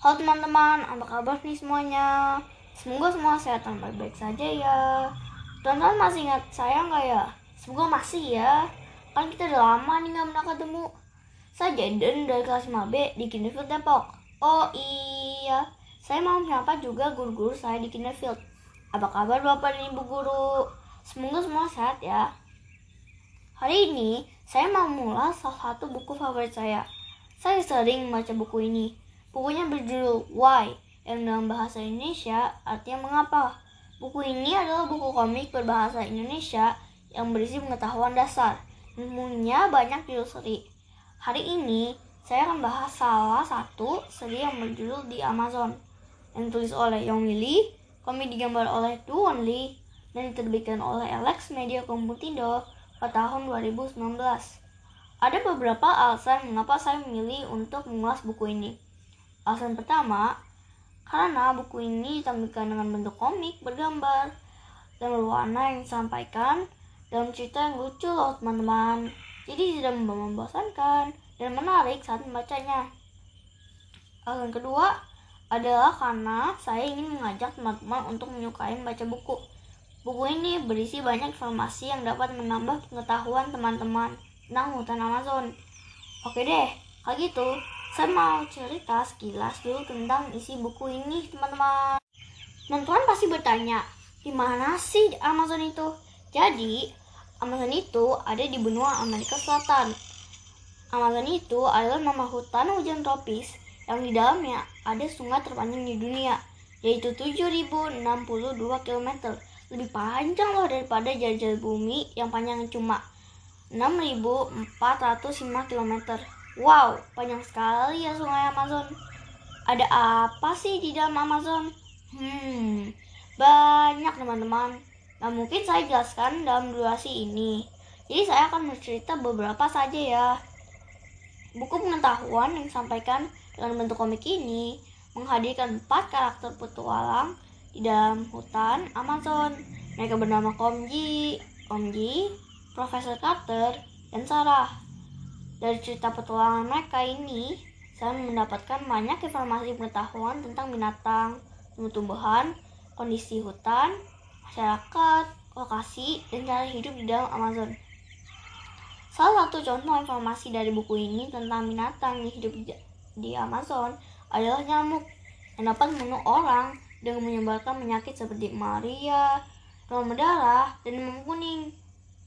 Halo teman-teman, apa kabar nih semuanya? Semoga semua sehat dan baik-baik saja ya. Teman-teman masih ingat saya nggak ya? Semoga masih ya. Kan kita udah lama nih nggak pernah ketemu. Saya Jaden dari kelas 5B di Kinderfield Depok. Oh iya, saya mau menyapa juga guru-guru saya di Kinderfield. Apa kabar Bapak dan Ibu guru? Semoga semua sehat ya. Hari ini saya mau mengulas salah satu buku favorit saya. Saya sering membaca buku ini. Bukunya berjudul Why yang dalam bahasa Indonesia artinya mengapa. Buku ini adalah buku komik berbahasa Indonesia yang berisi pengetahuan dasar. Ilmunya banyak judul seri. Hari ini saya akan bahas salah satu seri yang berjudul di Amazon yang ditulis oleh Yong Willy, komik digambar oleh Du Only, dan diterbitkan oleh Alex Media Komputindo pada tahun 2019. Ada beberapa alasan mengapa saya memilih untuk mengulas buku ini. Alasan pertama, karena buku ini ditampilkan dengan bentuk komik bergambar dan berwarna yang disampaikan dalam cerita yang lucu loh teman-teman. Jadi tidak membosankan dan menarik saat membacanya. Alasan kedua adalah karena saya ingin mengajak teman-teman untuk menyukai membaca buku. Buku ini berisi banyak informasi yang dapat menambah pengetahuan teman-teman tentang hutan Amazon. Oke deh, kalau gitu saya mau cerita sekilas dulu tentang isi buku ini teman-teman. Teman-teman pasti bertanya, di mana sih Amazon itu? Jadi, Amazon itu ada di benua Amerika Selatan. Amazon itu adalah nama hutan hujan tropis yang di dalamnya ada sungai terpanjang di dunia, yaitu 7062 km lebih panjang loh daripada jajal bumi yang panjangnya cuma 6405 km. Wow, panjang sekali ya sungai Amazon. Ada apa sih di dalam Amazon? Hmm, banyak teman-teman. Nah, mungkin saya jelaskan dalam durasi ini. Jadi saya akan bercerita beberapa saja ya. Buku pengetahuan yang disampaikan dengan bentuk komik ini menghadirkan empat karakter petualang di dalam hutan Amazon. Mereka bernama Komji, Komji, Profesor Carter, dan Sarah. Dari cerita petualangan mereka ini, saya mendapatkan banyak informasi pengetahuan tentang binatang, tumbuh-tumbuhan, kondisi hutan, masyarakat, lokasi, dan cara hidup di dalam Amazon. Salah satu contoh informasi dari buku ini tentang binatang yang hidup di Amazon adalah nyamuk yang dapat membunuh orang dengan menyebarkan penyakit seperti malaria, demam berdarah, dan demam kuning.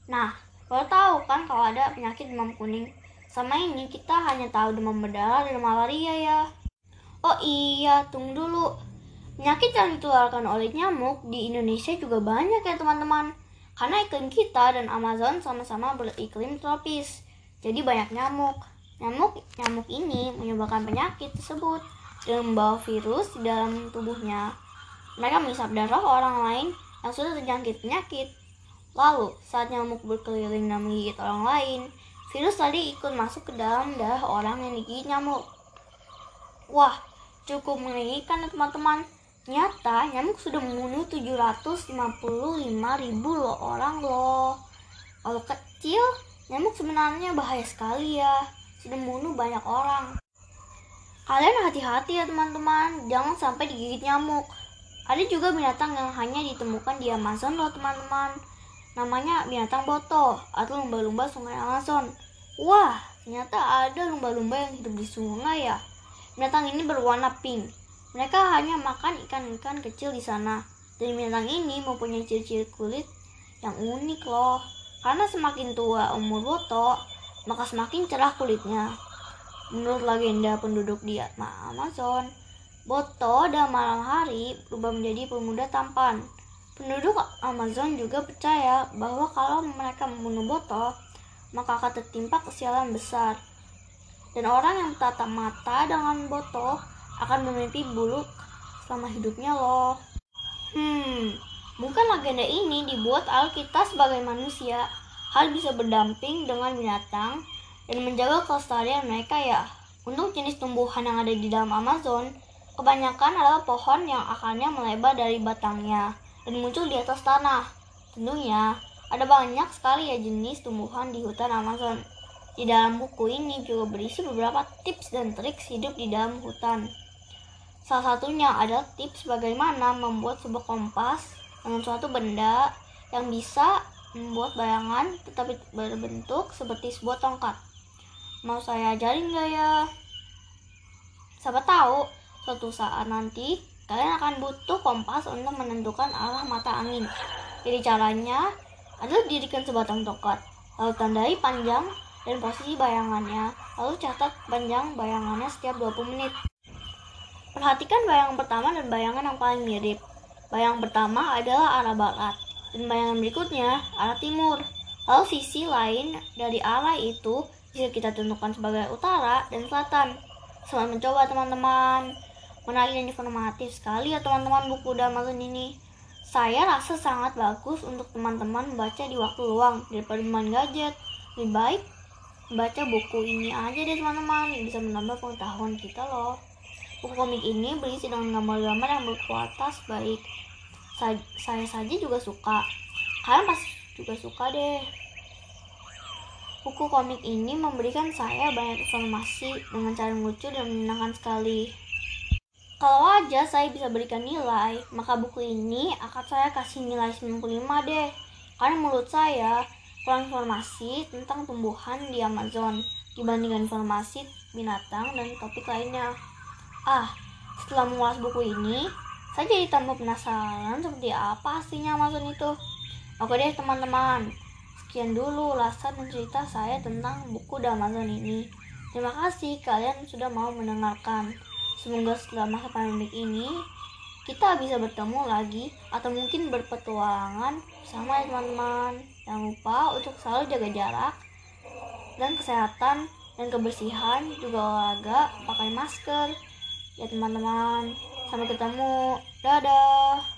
Nah, kalau tahu kan kalau ada penyakit demam kuning? Sama ini kita hanya tahu demam berdarah dan malaria ya. Oh iya, tunggu dulu. Penyakit yang ditularkan oleh nyamuk di Indonesia juga banyak ya teman-teman. Karena iklim kita dan Amazon sama-sama beriklim tropis. Jadi banyak nyamuk. Nyamuk nyamuk ini menyebabkan penyakit tersebut dan membawa virus di dalam tubuhnya. Mereka mengisap darah orang lain yang sudah terjangkit penyakit. Lalu, saat nyamuk berkeliling dan menggigit orang lain, virus tadi ikut masuk ke dalam darah orang yang digigit nyamuk. Wah, cukup mengerikan ya teman-teman. Nyata, nyamuk sudah membunuh 755 ribu loh orang loh. Kalau kecil, nyamuk sebenarnya bahaya sekali ya. Sudah membunuh banyak orang. Kalian hati-hati ya teman-teman, jangan sampai digigit nyamuk. Ada juga binatang yang hanya ditemukan di Amazon loh teman-teman. Namanya binatang boto atau lumba-lumba sungai Amazon. Wah, ternyata ada lumba-lumba yang hidup di sungai ya. Binatang ini berwarna pink. Mereka hanya makan ikan-ikan kecil di sana. Dan binatang ini mempunyai ciri-ciri kulit yang unik loh. Karena semakin tua umur boto, maka semakin cerah kulitnya. Menurut legenda penduduk di Amazon, Boto dalam malam hari berubah menjadi pemuda tampan. Penduduk Amazon juga percaya bahwa kalau mereka membunuh Boto, maka akan tertimpa kesialan besar. Dan orang yang tatap mata dengan Boto akan memimpi buruk selama hidupnya loh. Hmm, bukan legenda ini dibuat oleh kita sebagai manusia. Hal bisa berdamping dengan binatang dan menjaga kelestarian mereka ya. Untuk jenis tumbuhan yang ada di dalam Amazon, Kebanyakan adalah pohon yang akarnya melebar dari batangnya dan muncul di atas tanah. Tentunya, ada banyak sekali ya jenis tumbuhan di hutan Amazon. Di dalam buku ini juga berisi beberapa tips dan trik hidup di dalam hutan. Salah satunya adalah tips bagaimana membuat sebuah kompas dengan suatu benda yang bisa membuat bayangan tetapi berbentuk seperti sebuah tongkat. Mau saya ajarin gak ya? Siapa tahu suatu saat nanti kalian akan butuh kompas untuk menentukan arah mata angin. Jadi caranya adalah dirikan sebatang tongkat, lalu tandai panjang dan posisi bayangannya, lalu catat panjang bayangannya setiap 20 menit. Perhatikan bayangan pertama dan bayangan yang paling mirip. Bayangan pertama adalah arah barat, dan bayangan berikutnya arah timur. Lalu sisi lain dari arah itu bisa kita tentukan sebagai utara dan selatan. Selamat mencoba teman-teman. Menarik dan informatif sekali ya teman-teman buku Amazon ini. Saya rasa sangat bagus untuk teman-teman membaca di waktu luang daripada main gadget. Lebih baik baca buku ini aja deh teman-teman, bisa menambah pengetahuan kita loh. Buku komik ini berisi dengan gambar-gambar yang berkualitas baik. Sa saya saja juga suka. Kalian pasti juga suka deh. Buku komik ini memberikan saya banyak informasi dengan cara lucu dan menyenangkan sekali. Kalau aja saya bisa berikan nilai, maka buku ini akan saya kasih nilai 95 deh. Karena menurut saya, kurang informasi tentang tumbuhan di Amazon dibandingkan informasi binatang dan topik lainnya. Ah, setelah mengulas buku ini, saya jadi tambah penasaran seperti apa aslinya Amazon itu. Oke deh teman-teman, sekian dulu ulasan dan cerita saya tentang buku The Amazon ini. Terima kasih kalian sudah mau mendengarkan. Semoga setelah masa pandemi ini, kita bisa bertemu lagi atau mungkin berpetualangan bersama ya teman-teman. Jangan lupa untuk selalu jaga jarak dan kesehatan dan kebersihan juga olahraga pakai masker. Ya teman-teman. Sampai ketemu. Dadah